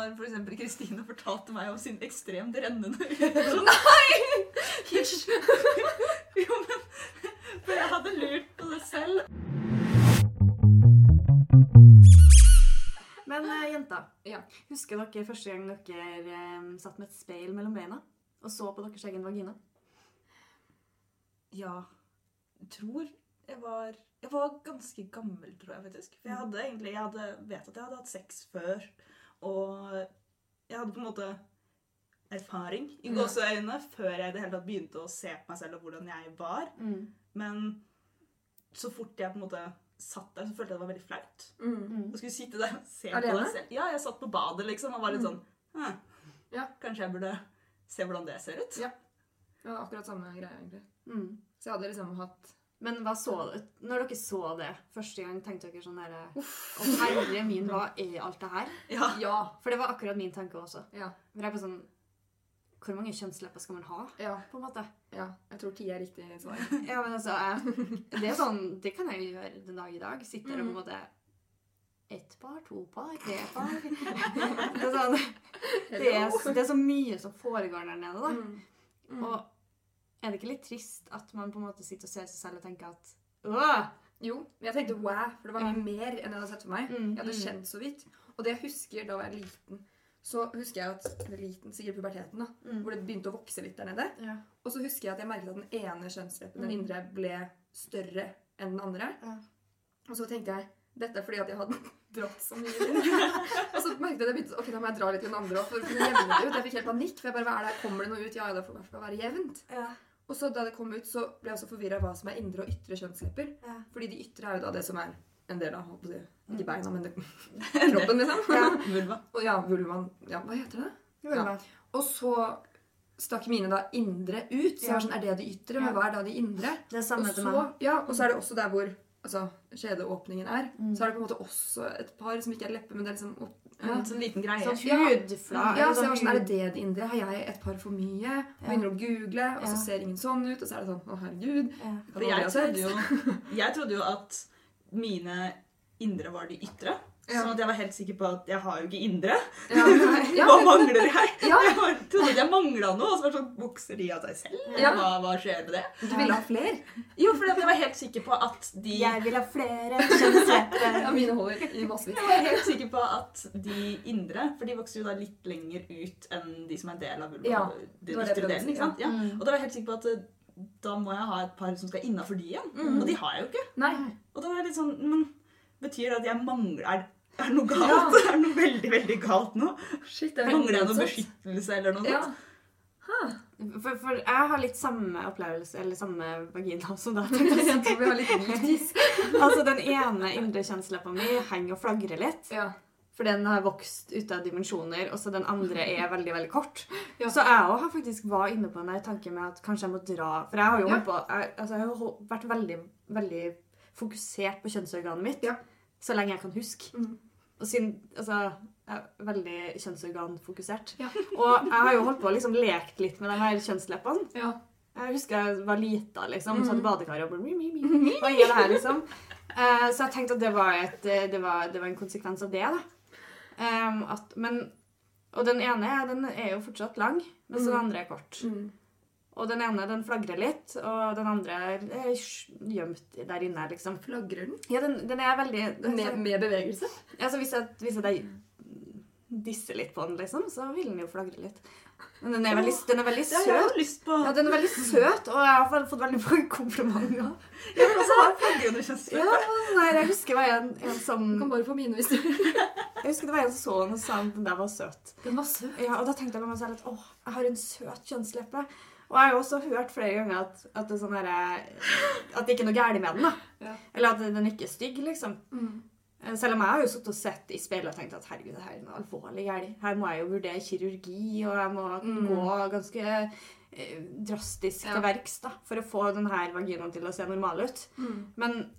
når for eksempel Kristine fortalte meg om sin ekstremt rennende sånn, Nei! Hysj! jo, men For jeg hadde lurt på det selv. Men uh, jenta, Ja. husker dere første gang dere um, satt med et speil mellom beina og så på deres egen vagina? Ja. Tror jeg var Jeg var ganske gammel, tror jeg faktisk. For jeg hadde egentlig Jeg hadde, vet at jeg hadde hatt sex før. Og jeg hadde på en måte erfaring i Ja. gåseøynene før jeg i det hele tatt begynte å se på meg selv og hvordan jeg var. Men så fort jeg på en måte satt der, så følte jeg det var veldig flaut. Mm. Å skulle sitte der og se Alene? på deg selv. Ja, jeg satt på badet liksom og var litt Mm. sånn «Hm, Ja. Kanskje jeg burde se hvordan det ser ut? Ja. Det var akkurat samme greie, egentlig. Mm. Så jeg hadde liksom hatt Men hva så Når dere så det første gang, tenkte dere sånn derre Å, herre min, hva er alt det her? Ja. Ja. For det var akkurat min tanke også. Ja. For jeg er på sånn Hvor mange kjønnslepper skal man ha, Ja. på en måte? ja. Jeg tror ti er riktig svar. Ja, men altså jeg, Det er sånn Det kan jeg jo gjøre den dag i dag. Sitter og på en måte Ett par, to par, tre par Det er sånn Det er, det er så mye som foregår der nede, da. Mm. Mm. Og er det ikke litt trist at man på en måte sitter og ser seg selv og tenker at Åh! Jo, men jeg tenkte wow, for det var mye mer enn jeg hadde sett for meg. Mm, Jeg hadde mm. kjent så vidt. Og det jeg husker da jeg var liten, så husker jeg at Eller liten, sikkert puberteten, da. Mm. Hvor det begynte å vokse litt der nede. Ja. Og så husker jeg at jeg merket at den ene kjønnsleppen, den Mm. indre, ble større enn den andre. Ja. Og så tenkte jeg dette er fordi at jeg hadde dratt så mye. og så merket jeg at jeg begynte, ok, da må jeg dra litt i den andre òg. Jeg fikk helt panikk. For jeg bare, hva er det? Kommer det noe ut? Ja, ja, det får i hvert fall være jevnt. Ja. Og så da det kom ut, så ble jeg også forvirra hva som er indre og ytre kjønnslepper. Ja. Fordi de ytre er jo da det som er en del av holdt på det, Ikke beina, men det, kroppen, liksom. Ja. Vulva. Og ja, vulvaen Ja, hva heter det? Ja. Og så stakk mine da indre ut. Så Ja. sånn, er det de ytre? Men hva er da de indre? Det er samme til så, ja, og så er det også der hvor altså, kjedeåpningen er. Mm. Så er det på en måte også et par som ikke er lepper, men det er liksom opp, ja. En sånn liten greie. Sånn Ja. hudflate. Ja, så jeg var sånn, Er det det det indre? Har jeg et par for mye? Ja. begynner å google, og så Ja. ser ingen sånn ut. Og så er det sånn Å, herregud. Ja. For jeg trodde, jo, jeg trodde jo at mine indre var de ytre. Ja. Sånn at jeg var helt sikker på at jeg har jo ikke indre. Ja, ja, Hva mangler jeg? Jeg trodde at jeg mangla noe. Og så var det sånn, Vokser de av seg selv? Ja. Hva, hva skjer med det? Du ville ha flere? Jo, for jeg var helt sikker på at de Jeg vil ha flere kjønnslepper. av mine hår i massevis. Jeg var helt sikker på at de indre For de vokser jo da litt lenger ut enn de som er del av vulva. Ja, den det ytre delen, ikke sant? Ja. Mm. Og da var jeg helt sikker på at eh, da må jeg ha et par som skal innafor de igjen. Mm. Og de har jeg jo ikke. Nei. Og da var jeg litt sånn Men betyr det at jeg mangler Er, det noe galt? Ja. Er det noe veldig, veldig galt nå? Shit, det er Mangler jeg noe beskyttelse eller noe Ja. sånt? For, for jeg har litt samme opplevelse, eller samme vagina som deg. Altså, den ene indre kjønnsleppa mi henger og flagrer litt. Ja. For den har vokst ut av dimensjoner, og så den andre er veldig veldig kort. Ja. Så jeg har faktisk var inne på en tanke med at kanskje jeg må dra For jeg har jo Ja. på, jeg, altså, jeg har jo vært veldig, veldig fokusert på kjønnsorganet mitt Ja. så lenge jeg kan huske. Mm. Siden Altså, jeg er veldig kjønnsorganfokusert. Ja. Og jeg har jo holdt på å liksom lekt litt med de her kjønnsleppene. ja. Jeg husker jeg var lita, liksom. Mm. Satt i badekaret og bare mi, mi, mi. Hva er det her, liksom? Uh, så jeg tenkte at det var, et, eh, det var, det var en konsekvens av det, da. Um, at, men, og den ene den er jo fortsatt lang, mens den Mm. andre er kort. Mm. Og den ene den flagrer litt, og den andre er gjemt der inne, liksom. Flagrer den? Ja, den, den er veldig Med, med bevegelse? Altså, hvis jeg, hvis jeg disser litt på den, liksom, så vil den jo flagre litt. Men den er veldig, den er veldig Ja, jeg har søt. lyst på Ja, den er veldig søt, og jeg har fått veldig mange komplimenter. Ja, men også har flagrende kjønnsleppe. Ja, nei, jeg husker det var en, en som Du kan bare få mine hvis du Jeg husker det var en som så den og sa at den der var søt. Den var søt. Ja, og da tenkte jeg på meg selv at åh, jeg har en søt kjønnsleppe. Og jeg har jo også hørt flere ganger at, at det er sånn herre At det ikke er noe galt med den. da. Ja. Eller at den ikke er stygg, liksom. Mm. Eh, Selv om jeg har jo sittet og sett i speilet og tenkt at herregud, det her er noe alvorlig galt. Her må jeg jo vurdere kirurgi, og jeg må Mm. gå ganske eh, drastisk Ja. verks da, for å få denne vaginaen til å se normal ut. Mm. Men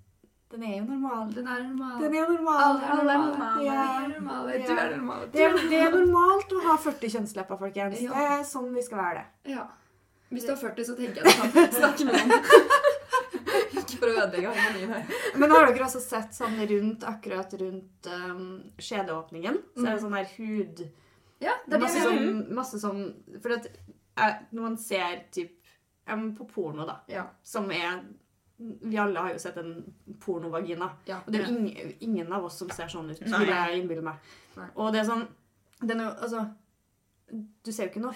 den er jo normal. Den er normal. Den er normal. Alle er normale. Ja. Vi er normale. Du er normal. Det er, det er normalt å ha 40 kjønnslepper, folkens. Ja. Det er sånn vi skal være det. Ja. Hvis du er 40, så tenker jeg du kan snakke med noen. Ikke for å ødelegge harmonien her. Men har dere også sett sånn rundt akkurat rundt um, skjedeåpningen? Så er det sånn her hud Ja, det er det masse jeg sånn, masse sånn For at eh, når man ser typ ja, På porno, da, Ja. som er Vi alle har jo sett en pornovagina. Ja. Og det er jo ingen, ingen av oss som ser sånn ut, Nei. vil jeg innbille meg. Nei. Og det er sånn den er, jo- Altså Du ser jo ikke noe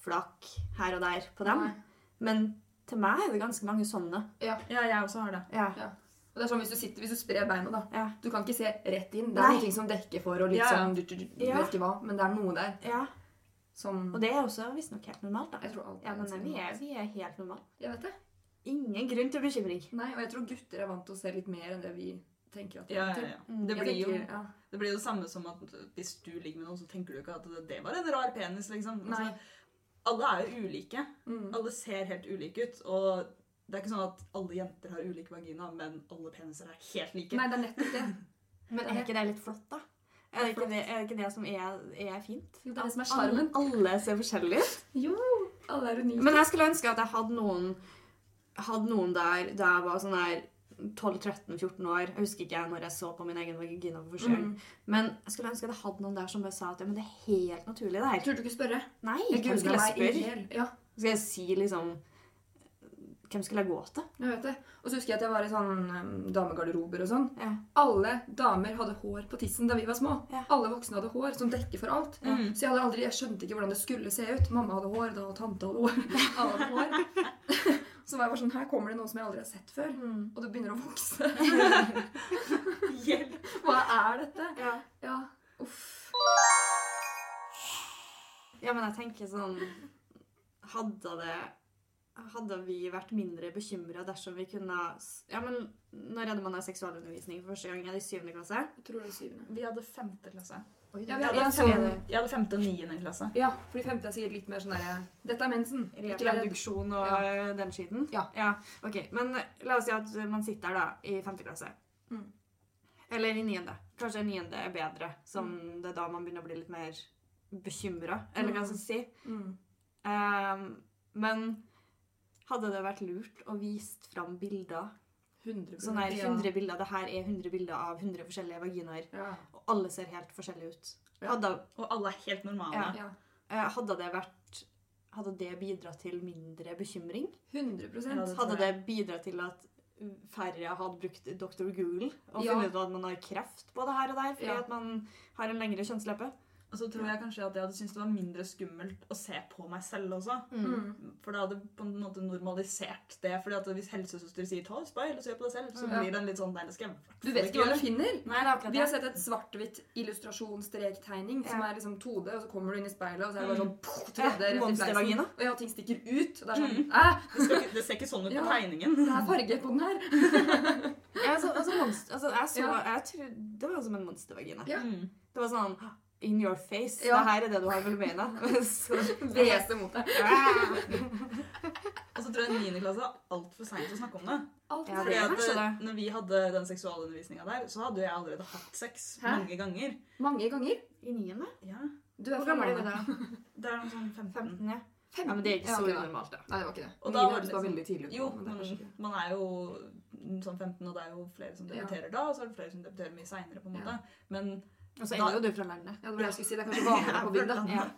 hudflak her og der på dem, Nei. men til meg er det ganske mange sånne. Ja, jeg også har det. Ja. Og det er sånn hvis du sitter, hvis du sprer beina, da. Ja. Du kan ikke se rett inn. Det er noe som dekker for, og litt Ja, ja. sånn du, du, du, du Ja. vet ikke hva, men det er noe der ja. som Og det er også visstnok helt normalt, da. Jeg tror alt Ja, men vi er, vi er helt normale. Jeg vet det. Ingen grunn til bekymring. Nei, og jeg tror gutter er vant til å se litt mer enn det vi tenker at de er Ja, vant ja, til. ja. Det blir, jo, ja. det blir jo det samme som at hvis du ligger med noen, så tenker du ikke at det, det var en rar penis, liksom. Nei. Altså, alle er jo ulike. Mm. Alle ser helt ulike ut. Og det er ikke sånn at alle jenter har ulik vagina, men alle peniser er helt like. Nei, det er nettopp det. Men er ikke det litt flott, da? Er det ikke det, er det, ikke det som er, er fint? Jo, det er det som er alle- sjarmen. Alle ser forskjellige ut. Jo, alle er unike. Men jeg skulle ønske at jeg hadde noen, hadde noen der da jeg var sånn her 12-13-14 år. Jeg husker ikke når jeg så på min egen vagina for første. Mm. Men jeg skulle ønske jeg hadde noen der som bare sa at ja, men det er helt naturlig, det her. Turte du ikke spørre? Nei, Jeg hvem skulle jeg spørre? Ja, Skal jeg si liksom Hvem skulle jeg gå til? jeg vet det. Og så husker jeg at jeg var i sånn um, damegarderober og sånn. Ja. Alle damer hadde hår på tissen da vi var små. Ja. Alle voksne hadde hår som dekker for alt. Mm. Så jeg, hadde aldri, jeg skjønte ikke hvordan det skulle se ut. Mamma hadde hår, da, og tante hadde hår. Alle hadde hår. Så var jeg bare sånn, her kommer det noe som jeg aldri har sett før. Mm. Og det begynner å vokse. Hjelp! Hva er dette? Ja. Ja, uff. ja, men jeg tenker sånn Hadde det hadde vi vært mindre bekymra dersom vi kunne Ja, men når det man har seksualundervisning for første gang? Er det i syvende klasse? Jeg tror det er syvende. Vi hadde femte klasse. Oi, Ja, vi hadde en sånn Jeg hadde femte og niende klasse. Ja, fordi femte er sikkert litt mer sånn derre Dette er mensen. Ikke reduksjon og Ja. den skiten? Ja. ok. Men eh, la oss si at man sitter da, i femte klasse. Mm. Eller i niende. Kanskje niende er bedre, som det er da man begynner å bli litt mer bekymra. Eller hva skal jeg si. Mm. Ehm, men hadde det vært lurt å vist fram bilder? 100 Sånn her Ja. 100 bilder. Det her er 100 bilder av 100 forskjellige vaginaer. Ja. Alle ser helt forskjellige ut. Ja. Hadde, Og alle er helt normale. Ja. ja. eh, hadde det vært Hadde det bidratt til mindre bekymring? 100 Ja, Hadde det bidratt til at færre hadde brukt Dr. Google og funnet ut at man har kreft både her og der fordi Ja. at man har en lengre kjønnsleppe? Og så tror jeg kanskje at jeg hadde syntes det var mindre skummelt å se på meg selv også. Mm. For det hadde på en måte normalisert det. Fordi at hvis helsesøster sier 'ta et speil og se på deg selv', så blir det en litt sånn Nei, det skal jeg Du vet ikke hva du finner. Nei, Vi har sett et svart-hvitt illustrasjonsstrektegning som Ja. er liksom 2D, og så kommer du inn i speilet, og så er det bare Mm. sånn poff, 3D rett i fleisen. monstervagina. Og ja, ting stikker ut. Og det er sånn Mm. Det, skal ikke, det ser ikke sånn ut Ja. på tegningen. det er farge på den her. jeg så, altså, monster, altså, jeg så Ja. jeg trodde Det var som en monstervagina. Ja. Mm. Det var sånn In your face. Ja. Det her er det du har mellom beina. Så, Hvese mot deg. Og så tror jeg 9. klasse er altfor seint å snakke om det. Alt Ja, det Fordi at når vi hadde den seksualundervisninga der, så hadde jeg allerede hatt sex Hæ? mange ganger. Mange ganger. I niende? Ja, Du er Hvor gammel er du da? Det er noe sånn 15. 15, ja. Fem. ja. Men det er ikke så ok, da. da. Nei, det var ikke det. Og da var det liksom- veldig tidlig. Jo, men man er jo sånn 15, og det er jo flere som Ja. debuterer da, og så er det flere som debuterer mye seinere, på en måte. Ja. Men Og så er jo du fra landet. Ja, det var det jeg skulle si. Det er kanskje vanligere på bygda. Ja.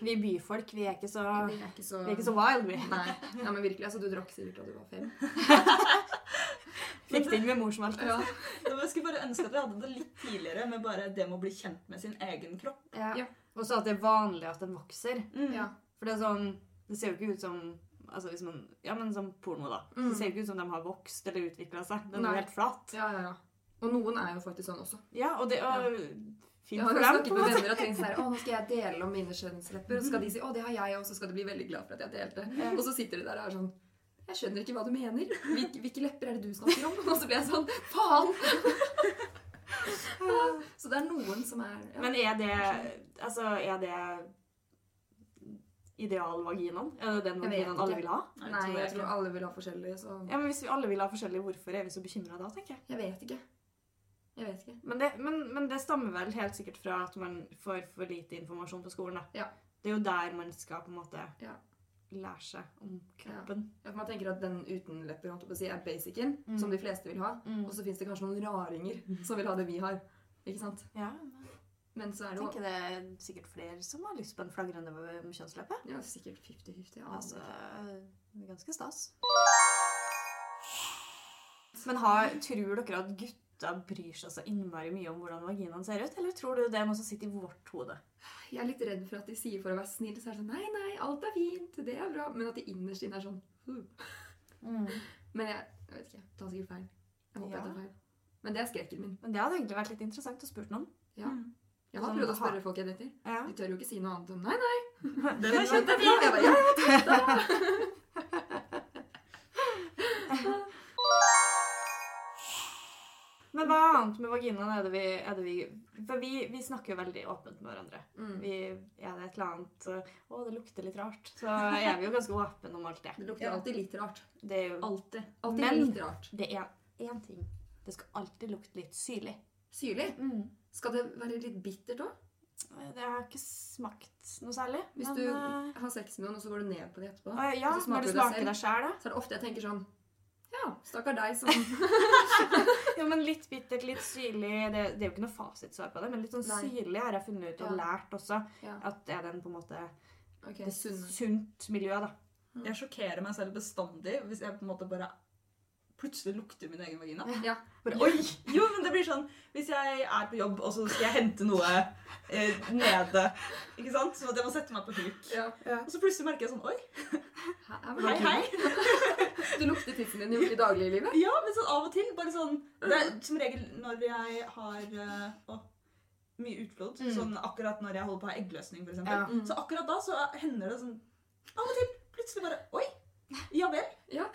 Vi byfolk, vi er ikke så, Vi er ikke så vi er ikke så wild, vi. Nei. Ja, men virkelig. Altså, du drakk sikkert da du var fem. Fikk det inn med morsmelk. Ja. jeg skulle bare ønske at vi hadde det litt tidligere, med bare det med å bli kjent med sin egen kropp. Ja. Ja. Og så at det er vanlig at den vokser. Mm. ja. For det er sånn Det ser jo ikke ut som Altså hvis man Ja, men som porno, da. Mm. Det ser jo ikke ut som de har vokst eller utvikla seg. Den er jo helt flat. Ja, ja, ja. Og noen er jo faktisk sånn også. Ja, og det og, Fint Jeg har for dem. snakket med venner og tenkt sånn her, å, nå skal jeg dele om mine skjønnslepper. Og så skal de si å, det har jeg, og så skal de bli veldig glad for at jeg delte. Ja. Og så sitter de der og er sånn jeg skjønner ikke hva du mener. Hvilke, hvilke lepper er det du snakker om? Og så blir jeg sånn Faen! Så det er noen som er ja. Men er det Altså, er det idealvaginaen? Er det den vaginaen alle vil ha? Nei, jeg tror alle vil ha forskjellige, så Ja, men Hvis vi alle vil ha forskjellige, hvorfor er vi så bekymra da, tenker jeg. Jeg vet ikke. Jeg vet ikke. Men det, men, men det stammer vel helt sikkert fra at man får for lite informasjon på skolen. da. Ja. Det er jo der man skal på en måte Ja. lære seg om kroppen. Ja, for man tenker at den uten lepper si, er basicen, Mm. som de fleste vil ha. Mm. Og så fins det kanskje noen raringer som vil ha det vi har. Ikke sant? Ja, Men så er det jo tenker det er sikkert flere som har lyst på en flagrende kjønnsleppe. ja, sikkert 50-50. Ja, Altså, altså. det er ganske stas. Men har, tror dere at gutter bryr seg så innmari mye om hvordan vaginaen ser ut? Eller tror du det er noe som sitter i vårt hode? Jeg er litt redd for at de sier for å være snill, så er det sånn Nei, nei, alt er fint, det er bra. Men at de innerst inne er sånn mm. Men jeg, jeg vet ikke. Tar sikkert feil. Jeg håper Ja. jeg tar feil. Men det er skrekken min. Men det hadde egentlig vært litt interessant å spørre noen. Ja. Mm. Jeg har Sånn, prøvd å spørre folk jeg dater. Ja. De tør jo ikke si noe annet enn nei, nei. Den er kjent. Jeg bare, ja, ja, Men hva annet med vaginaen er det vi, er det vi For vi, vi snakker jo veldig åpent med hverandre. Mm. Vi, er det et eller annet Å, det lukter litt rart. Så er vi jo ganske åpne om alt det. Det lukter Ja. alltid litt rart. Det er jo Alltid. Alltid Men- litt rart. Det er én ting. Det skal alltid lukte litt syrlig. Syrlig. Skal det være litt bittert òg? Det har ikke smakt noe særlig. Hvis men, du eh, har sex med noen, og så går du ned på det etterpå, ja, så smaker når du smaker deg sjæl, da. så er det ofte jeg tenker sånn Ja, stakkar deg som Ja, men litt bittert, litt syrlig. Det, det er jo ikke noe fasitsvar på det, men litt sånn Nei. syrlig har jeg funnet ut og Ja. lært også. Ja, At det er den på en måte okay, det sunne. sunt miljø, da. Jeg sjokkerer meg selv bestandig hvis jeg på en måte bare plutselig lukter min egen vagina. Ja. Bare, Oi! Jo, men det blir sånn Hvis jeg er på jobb, og så skal jeg hente noe eh, nede, ikke sant? Så jeg må sette meg på huk. Ja. Og så plutselig merker jeg sånn Oi, hei, hei. Du lukter tissen din i, i dagliglivet? Ja, men sånn av og til. Bare sånn Det er som regel når jeg har eh, å, mye utflod. Mm. Sånn akkurat når jeg holder på å ha eggløsning, eksempel. Ja. Mm. Så akkurat da så hender det sånn Av og til plutselig bare Oi! Ja vel. Ja.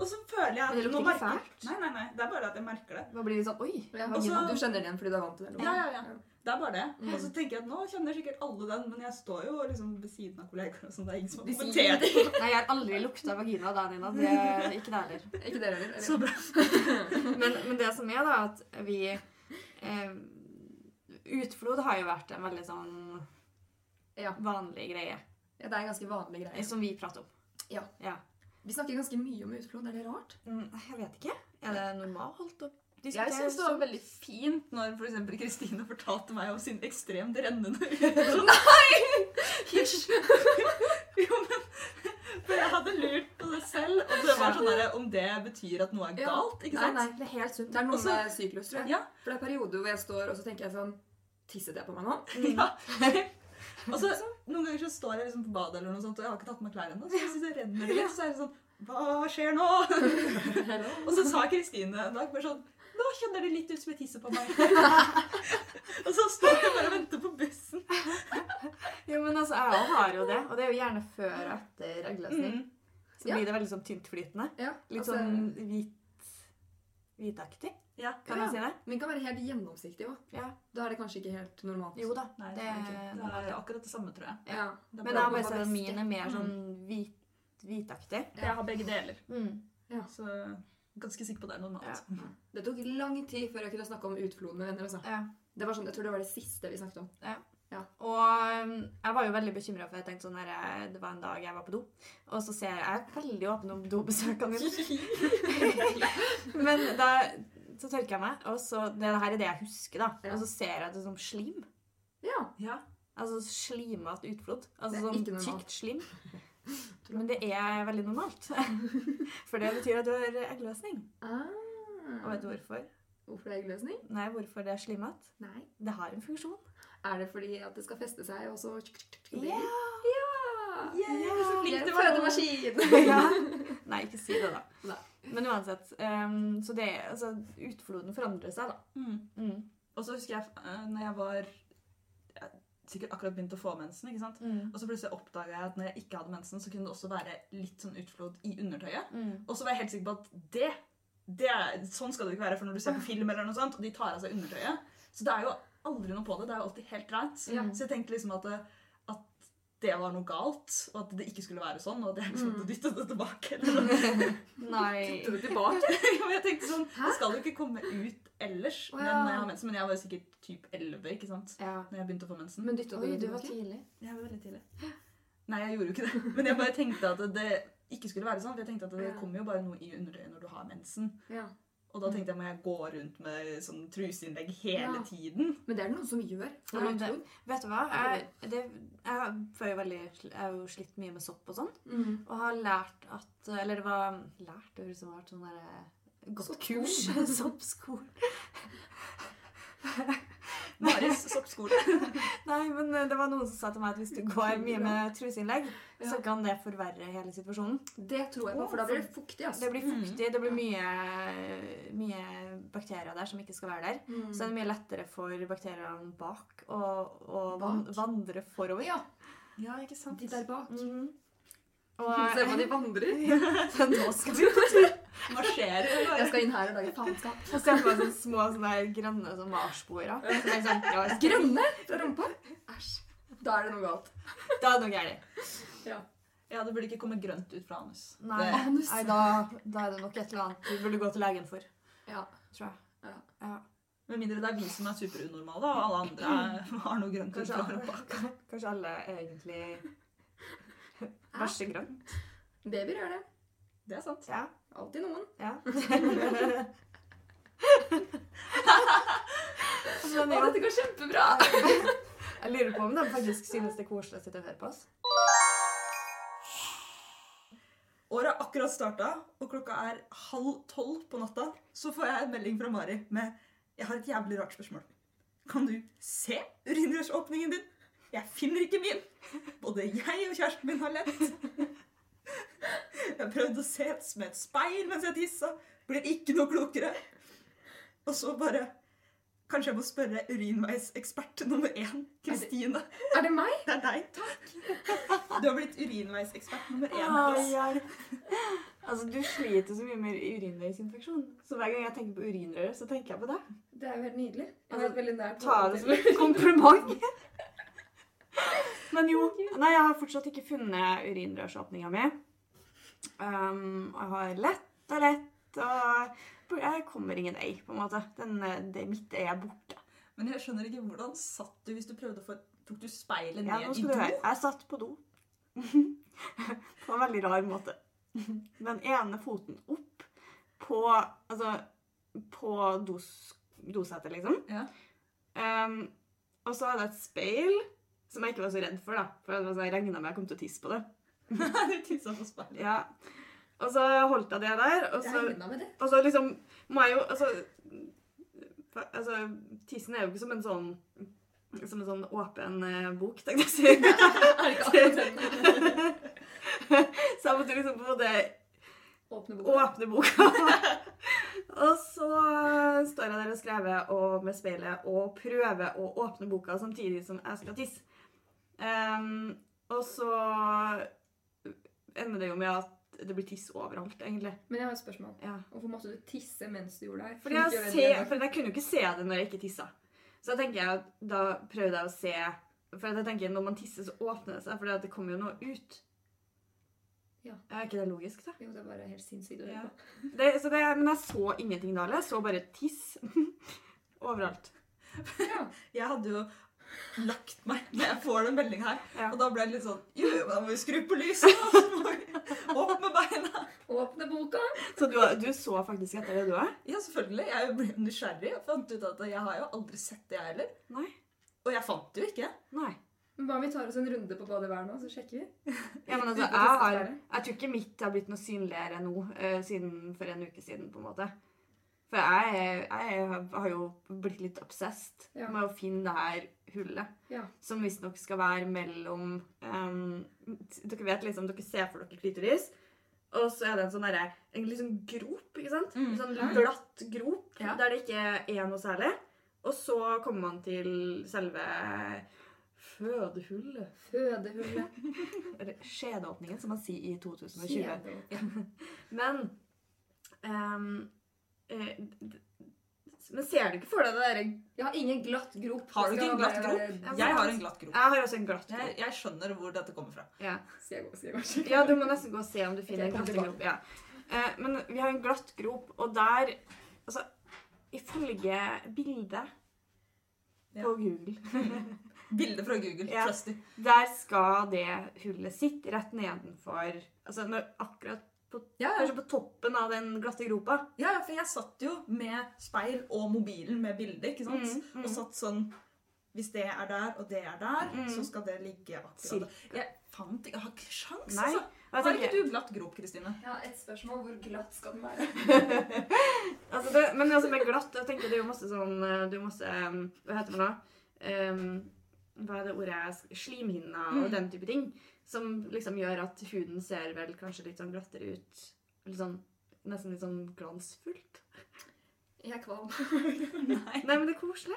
Og så føler jeg at det lukter nå ikke merker- fælt? Nei, nei, nei. Det er bare at jeg merker det. Da blir det sånn Oi! Ja, Og så- du kjenner igjen fordi du er vant til det? Ja, ja, ja. Det er bare det. Mm. Og så tenker jeg at nå kjenner sikkert alle den, men jeg står jo liksom ved siden av kollegaer og sånn. Det er ingen som har kommentert. Nei, jeg har aldri lukta vagina da, Nina. Det ikke det heller. Ikke dere heller? Så bra. Men, men det som er, da, at vi eh, Utflod har jo vært en veldig sånn Ja. vanlig greie. Ja, det er en ganske vanlig greie. Som vi prater om. Ja. Vi snakker ganske mye om utflod. Er det rart? Mm, Jeg vet ikke. Er det normalt å diskutere? Jeg syns det var veldig fint når for eksempel Kristine fortalte meg om sin ekstremt rennende Hysj! Jo, men For jeg hadde lurt på det selv, og det var sånn der, om det betyr at noe er galt. ikke sant? nei, nei, det er helt sunt. Det er noe med syklus, tror jeg. Ja. For det er perioder hvor jeg står og så tenker jeg sånn Tisset jeg på meg nå? Ja. Og så Noen ganger så står jeg liksom på badet, eller noe sånt, og jeg har ikke tatt på meg klær ennå. Så hvis det renner det litt, så er det sånn Hva skjer nå? Og så sa Kristine en dag bare sånn Nå kjenner det litt ut som jeg tisser på meg. og så står jeg bare og venter på bussen. Jo, men altså, jeg òg har jo det. Og det er jo gjerne før og etter eggløsning. Mm. Så Ja. blir det veldig sånn tyntflytende. Ja, Litt altså, sånn hvit Hvitaktig, Ja. kan Ja. jeg si det? Men kan være helt gjennomsiktig òg. Ja. Da er det kanskje ikke helt normalt. Jo da. Nei, det Det, er, det er akkurat det samme, tror jeg. Ja. Det men jeg er bare på at væske. min er mer sånn hvit, hvitaktig. Jeg har begge deler, Mm. så ganske sikker på det er normalt. Ja. Det tok lang tid før jeg kunne snakke om utflod med venner. Altså. Ja. Det var sånn, jeg tror det var det siste vi snakket om. Og um, jeg var jo veldig bekymra, for jeg tenkte sånn her, det var en dag jeg var på do, og så ser jeg Jeg er veldig åpen om dobesøkene mine. Men da så tørker jeg meg, og så Det her er det jeg husker, da. Ja. Og så ser jeg det som slim. Ja. Ja. Altså slimete utflod. Altså sånn tykt slim. Men det er veldig normalt. For det betyr at du har eggløsning. Ah. Og vet du hvorfor? Hvorfor det er eggløsning? Nei, hvorfor det er slimete? Det har en funksjon. Er det fordi at det skal feste seg, og så Ja. Ja! Yeah, så flink du ja. Nei, ikke si det, da. Nei. Men uansett. Um, så det altså Utfloden forandrer seg, da. Mm. Mm. Og så husker jeg uh, når jeg var jeg, sikkert akkurat begynt å få mensen, ikke sant? Mm. Og så plutselig oppdaga jeg at når jeg ikke hadde mensen, så kunne det også være litt sånn utflod i undertøyet. Mm. Og så var jeg helt sikker på at det, det Sånn skal det ikke være for når du ser på film, eller noe sånt, og de tar av seg undertøyet. Så det er jo aldri noe på det. Det er jo alltid helt greit Ja. Så jeg tenkte liksom at at det var noe galt, og at det ikke skulle være sånn, og at jeg liksom måtte dytte det tilbake. Nei. Dytte det tilbake? men jeg tenkte sånn, Hæ? Det skal jo ikke komme ut ellers Oh, men, ja. men, jeg har mensen, men jeg var jo sikkert typ 11 ikke sant? Ja. når jeg begynte å få mensen. Men dytta du det var tidlig. Jeg var veldig tidlig. Nei, jeg gjorde jo ikke det. Men jeg bare tenkte at det ikke skulle være sånn. For jeg tenkte at det Ja. kommer jo bare noe i underøyet når du har mensen. Ja. Og da tenkte jeg må jeg gå rundt med sånn truseinnlegg hele Ja. tiden. Men det er det noen som gjør. Ja, det- Vet du hva? Jeg, det, jeg, jeg, veldig, jeg har jo slitt mye med sopp og sånn. Mm. Og har lært at Eller det var lært, det høres ut som det har vært sånn der godt kurs. Soppskole. Maris soppskole. Nei, men eh, det var noen som sa til meg at hvis du går mye med truseinnlegg, så kan det forverre hele situasjonen. Det tror jeg på, for da blir det fuktig. Altså. Det blir fuktig, det blir mye, mye bakterier der som ikke skal være der. Mm. Så er det mye lettere for bakteriene bak å, å Bak? vandre forover. Ja, Ja, ikke sant? de der bak. Se Og hva de vandrer. nå skal vi på tur. Marsjerer. Jeg skal inn her og lage faenskap. Jeg ser for meg sånne små sånne grønne sånn marsboere. Så er sånn, ja, Grønne fra rumpa? Æsj. Da er det noe galt. Da er det noe gærent. Ja, ja, det burde ikke komme grønt ut fra anus. Nei, Det- Anus. nei da, da er det nok et eller annet du burde gå til legen for, Ja. tror jeg. Ja. Ja. Med mindre det er vi som er superunormale, og alle andre er, har noe grønt ut fra rumpa. kanskje alle egentlig bæsjegrønn. Babyer gjør det. Det er sant. Ja. Alltid noen. ja. Å, ja, dette går kjempebra! jeg lurer på om de faktisk synes det er koselig å sitte og høre på oss. Året har akkurat starta, og klokka er halv tolv på natta. Så får jeg en melding fra Mari med Jeg har et jævlig rart spørsmål. Kan du se urinrørsåpningen din? Jeg finner ikke min. Både jeg og kjæresten min har lett. Jeg har prøvd å se med et speil mens jeg tissa. Blir ikke noe klokere. Og så bare Kanskje jeg må spørre urinveisekspert nummer én, Kristine. Er det meg? Det er deg. Takk. Du har blitt urinveisekspert nummer én. Ah, ja. Altså, du sliter så mye med urinveisinfeksjon. Så hver gang jeg tenker på urinrøret, så tenker jeg på deg. Det er jo helt nydelig. Jeg har veldig nært Ta det som et kompliment. Men jo, nei, jeg har fortsatt ikke funnet urinrørsåpninga mi. Um, jeg har lett og lett, og jeg kommer ingen vei, på en måte. Den, det mitt er borte. Men jeg skjønner ikke hvordan satt du hvis du prøvde å få Tok du speilet Ja, ned nå i do? Jeg satt på do. på en veldig rar måte. Den ene foten opp på Altså på dos, dosetet, liksom. Ja. Um, og så hadde jeg et speil som jeg ikke var så redd for, da. For sånn, jeg regna med jeg kom til å tisse på det. Du tissa på speilet. Ja. Og så holdt jeg det der, og så, det. og så liksom må jeg jo Altså, altså Tissen er jo ikke som en sånn som en sånn åpen eh, bok, tenkte jeg å si. Så jeg måtte liksom på en måte Åpne boka. åpne boka. og så står jeg der og skrever og med speilet og prøver å åpne boka samtidig som jeg skal tisse. Um, og så ender det jo med at det blir tiss overalt, egentlig. Men jeg har et spørsmål. Ja. Hvorfor måtte du tisse mens du gjorde det? Fordi jeg, gjøre det for jeg kunne jo ikke se det når jeg ikke tissa. Så da tenker jeg at da prøvde jeg å se For jeg tenker når man tisser, så åpner det seg, for det kommer jo noe ut. Ja. Er ikke det logisk, da? Jo, det er bare helt sinnssykt å Ja. høre på. Det, så det, men jeg så ingenting da. Jeg så bare tiss overalt. Ja. Jeg hadde jo lagt meg når jeg får den meldinga her. Ja. Og da ble det litt sånn Jo, da må vi skru på lyset. Opp med beina. Åpne boka! Så du, du så faktisk etter det, du òg? Ja, selvfølgelig. Jeg ble nysgjerrig og fant ut at jeg har jo aldri sett det, jeg heller. Nei. Og jeg fant det jo ikke. Nei. Men Hva om vi tar oss en runde på badet hver nå, så sjekker vi? Ja, men altså, jeg, har, jeg tror ikke mitt har blitt noe synligere nå uh, siden for en uke siden, på en måte. For jeg, jeg har jo blitt litt obsessed Ja. med å finne det her hullet. Ja. Som visstnok skal være mellom um, Dere vet liksom, dere ser for dere klitoris. Og så er det en sånn derre En liksom grop, ikke sant? Mm. En sånn glatt grop Ja. der det ikke er noe særlig. Og så kommer man til selve fødehullet. Fødehullet. Eller skjedeåpningen, som man sier i 2020. Men ehm, eh, Men ser du ikke for deg det derre Jeg har ingen glatt grop. Har du ikke en glatt grop? Jeg har en glatt grop. Jeg har også en glatt grop. jeg skjønner hvor dette kommer fra. Ja. Skal jeg gå, skal jeg gå og sjekke? ja, du må nesten gå og se om du finner en glatt grop. Ja. Eh, men vi har en glatt grop, og der Altså, ifølge bildet Ja. på Google Bilde fra Google. Ja. Trusty. Der skal det hullet sitte rett nedenfor Altså når, akkurat Ja, ja. Kanskje på toppen av den glatte gropa. ja, ja, for jeg satt jo med speil og mobilen med bilde, ikke sant? Mm, mm. Og satt sånn Hvis det er der, og det er der, Mm. så skal det ligge akkurat der. Jeg fant ikke Jeg har ikke sjans, Nei. altså. Har ikke du glatt grop, Kristine? Ja, et spørsmål. Hvor glatt skal den være? Altså det, men altså med glatt, jeg tenker det er jo masse sånn eh, Det er jo masse um, Hva heter det nå? Um, hva er det ordet Slimhinner og Mm. den type ting. Som liksom gjør at huden ser vel kanskje litt sånn glattere ut. Litt sånn, nesten litt sånn glansfullt. Jeg er kvalm. Nei. Nei, men det er koselig.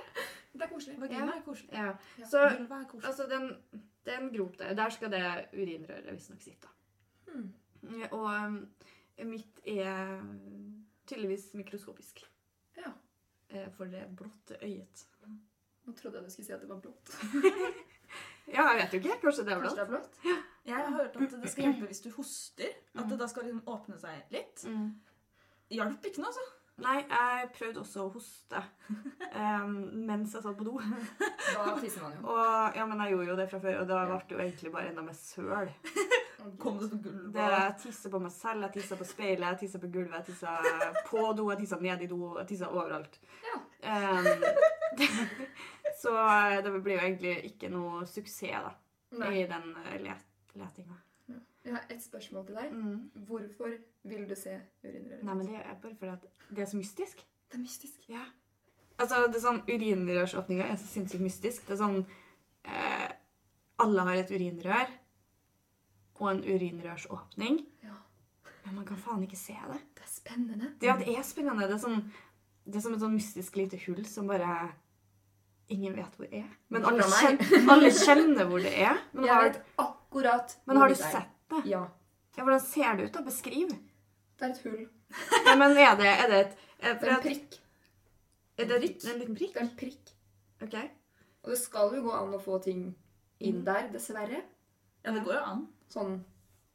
Det er koselig. Vagina Ja. er koselig. Ja. Ja. Så er koselig. altså den, den grop der, der skal det urinrøret visstnok sitte. Hmm. Og um, mitt er tydeligvis mikroskopisk. Ja. Eh, For det blotte øyet. Nå trodde jeg du skulle si at det var blått. Ja, jeg vet jo ikke. Kanskje det er Kanskje blått. det er blått? Jeg har hørt at det skal hjelpe hvis du hoster. At det da skal liksom åpne seg litt. Mm. Hjalp ikke noe, altså. Nei, jeg prøvde også å hoste um, mens jeg satt på do. Da tisser man jo. Og, ja, men jeg gjorde jo det fra før, og da ble det jo egentlig bare enda mer søl. Kom det som gulvet. Det, jeg tissa på meg selv, jeg tissa på speilet, jeg tissa på gulvet, jeg tissa på do, jeg tissa ned i do, jeg tissa overalt. Ja. Um, så det blir jo egentlig ikke noe suksess da, Nei. i den eh, let letinga. Jeg har et spørsmål til deg. Mm. Hvorfor vil du se urinrøret? Nei, men det er bare fordi at det er så mystisk. Det er mystisk. Ja. Altså, det er sånn, Urinrørsåpninga er så sinnssykt mystisk. Det er sånn eh, Alle har et urinrør og en urinrørsåpning, Ja. men man kan faen ikke se det. Det er spennende. Det, ja, det er spennende. Det er, sånn, det er som et sånn mystisk lite hull som bare ingen vet hvor det er. Men alle, kjenner, alle kjenner hvor det er. Men Jeg har, vet akkurat men har du det sett det? Ja. Ja, Hvordan ser det ut? da? Beskriv. Det er et hull. Ja, men er det, er det et er, Det en prikk. er det prikk? en liten prikk? Det er en prikk. Ok. Og det skal jo gå an å få ting inn Mm. der, dessverre. Ja, det går jo an. Sånn,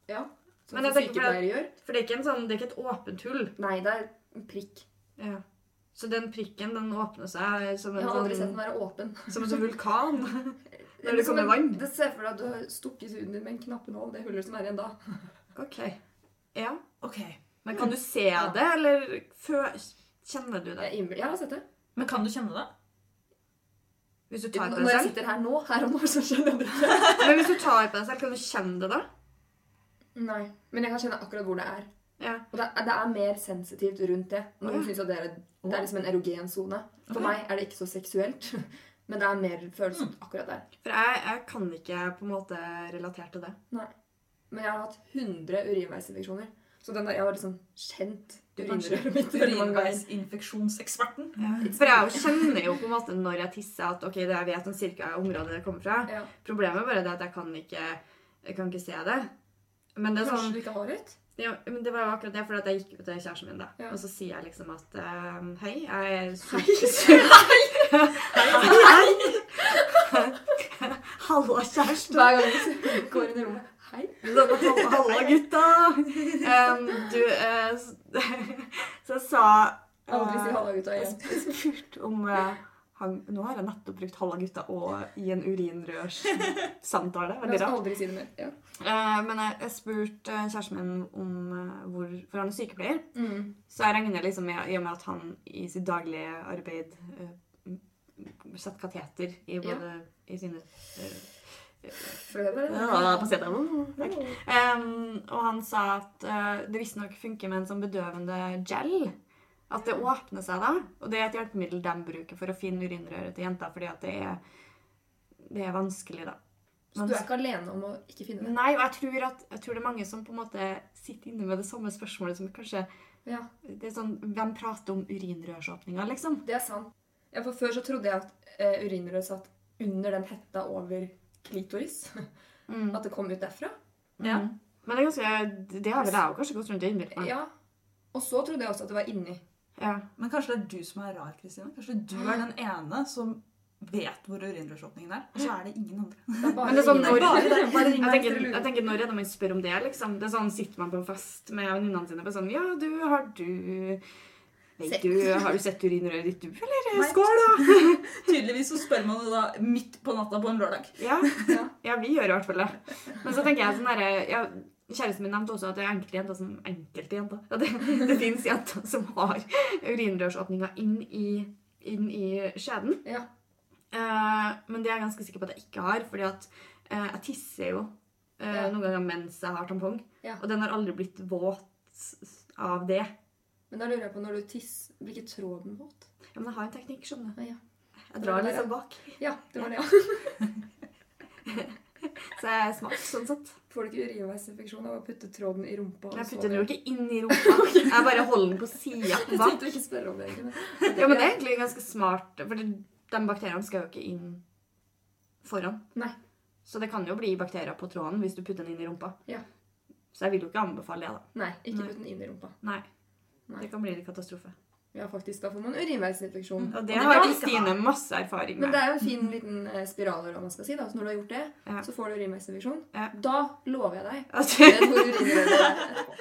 ja. Som Men jeg tenker gjør. For det er ikke, en sånn, det er ikke et åpent hull. Nei, det er en prikk. Ja. Så den prikken den åpner seg som en, Jeg har aldri sett den sånn, være åpen. som en sånn vulkan. Når det kommer vann. Det ser for deg at du har stukket huden din med en knappenål. Det hullet som er igjen da. Ok. Ja. Ok. Men kan du se det, eller kjenner du det? jeg har sett det. Men kan du kjenne det? Hvis du tar på Når jeg sitter her nå, her og nå, så kjenner jeg det ikke. Men hvis du tar på deg selv, kan du kjenne det da? Nei, men jeg kan kjenne akkurat hvor det er. Ja. Og det er, det er mer sensitivt rundt det. Noen ja. syns at det er, det er liksom en erogen sone. For okay. meg er det ikke så seksuelt. Men det er mer følsomt akkurat der. For jeg, jeg kan ikke på en måte relatere til det. Men jeg har hatt 100 urinveisinfeksjoner. Så den der, jeg har liksom kjent er urinrøret mitt urinveisinfeksjonseksperten. For jeg kjenner jo på en måte når jeg tisser at ok, det jeg vet om cirka området det kommer fra. Ja. Problemet er bare det at jeg kan ikke, jeg kan ikke se det. Men det er Kanskje sånn du ikke har et? Ja, men det var jo akkurat det, for jeg gikk jo til kjæresten min, da. Ja. Og så sier jeg liksom at um, Hei, jeg er super... Hei! Hei! Halla, kjæreste. Hver gang du går inn i rommet. Hei. Hallo halla, halla, gutta. Um, du uh, Så jeg sa Aldri si hallo halla, gutta, Jeg igjen. sp- spurte om eh, han, Nå har jeg nettopp brukt halve gutta' og i en urinrørssamtale. Veldig rart. aldri si det mer. Ja. Uh, men jeg, jeg spurte kjæresten min om uh, hvor For han er sykepleier. Mm. Så jeg regner liksom med, i og med at han i sitt daglige arbeid uh, setter kateter i både i sine ja, um, stedet. Takk. Em, og han sa at uh, det visstnok funker med en sånn bedøvende gel. At det åpner seg da. Og det er et hjelpemiddel de bruker for å finne urinrøret til jenter, fordi at det er, det er vanskelig, da. Så du er ikke alene om å ikke finne det? Nei, og jeg tror, at, jeg tror det er mange som på en måte sitter inne med det samme spørsmålet som kanskje Ja, det er sånn, Hvem prater om urinrørsåpninger, liksom? det er sant. Ja, for Før så trodde jeg at eh, urinrøret satt under den hetta over klitoris. Mm. At det kom ut derfra. Ja. Mm. Men det er ganske Det har vel jeg òg kanskje gått rundt og innbilt meg. Ja. Og så trodde jeg også at det var inni. Ja. Men kanskje det er du som er rar, Kristine? Kanskje du er den ene som vet hvor urinrørsåpningen er, og så er det ingen andre. Det bare Men det sånn når. Bare jeg, tenker, jeg tenker, når er det man spør om det, liksom? Det er sånn, Sitter man på en fest med venninnene sine på sånn Ja, du, har du Vet du, Har du sett urinrøret ditt, du, eller? Nei. Skål, da! Tydeligvis så spør man det da midt på natta på en lørdag. Ja, Ja. ja, vi gjør i hvert fall det. Men så tenker jeg sånn herre ja, Kjæresten min nevnte også at det er enkelte jenter som enkelte jenter. ja, det, det fins jenter som har urinrørsåpninger inn i, inn i skjeden. Ja. Eh, men det er jeg ganske sikker på at jeg ikke har, fordi at eh, jeg tisser jo eh, noen ganger mens jeg har tampong. Og den har aldri blitt våt av det. Men da lurer jeg på når du tisser, blir ikke tråden våt? Ja, men jeg har en teknikk, skjønner du. Ja, ja. Jeg drar liksom bak. Ja, det var det, ja. Så jeg er smart sånn sett. Får du ikke urinveisinfeksjon av å putte tråden i rumpa? Jeg putter den jo ikke inn i rumpa. Jeg bare holder den på sida Jeg tenkte ikke spørre om det. Ja, men det er egentlig ganske smart, for de bakteriene skal jo ikke inn foran. Nei. Så det kan jo bli bakterier på tråden hvis du putter den inn i rumpa. Ja. Så jeg vil jo ikke anbefale det, da. Nei, ikke putt den inn i rumpa. Nei. Nei. Det kan bli en katastrofe. Ja, faktisk. Da får man urinveisinfeksjon. Og det det har Kristine masse erfaring med. Men det er jo en fin liten eh, spiral, eller hva man skal si. da. Så når du har gjort det, Ja. så får du urinveisinfeksjon. Ja. Da lover jeg deg at det hvor urinrøret etterpå.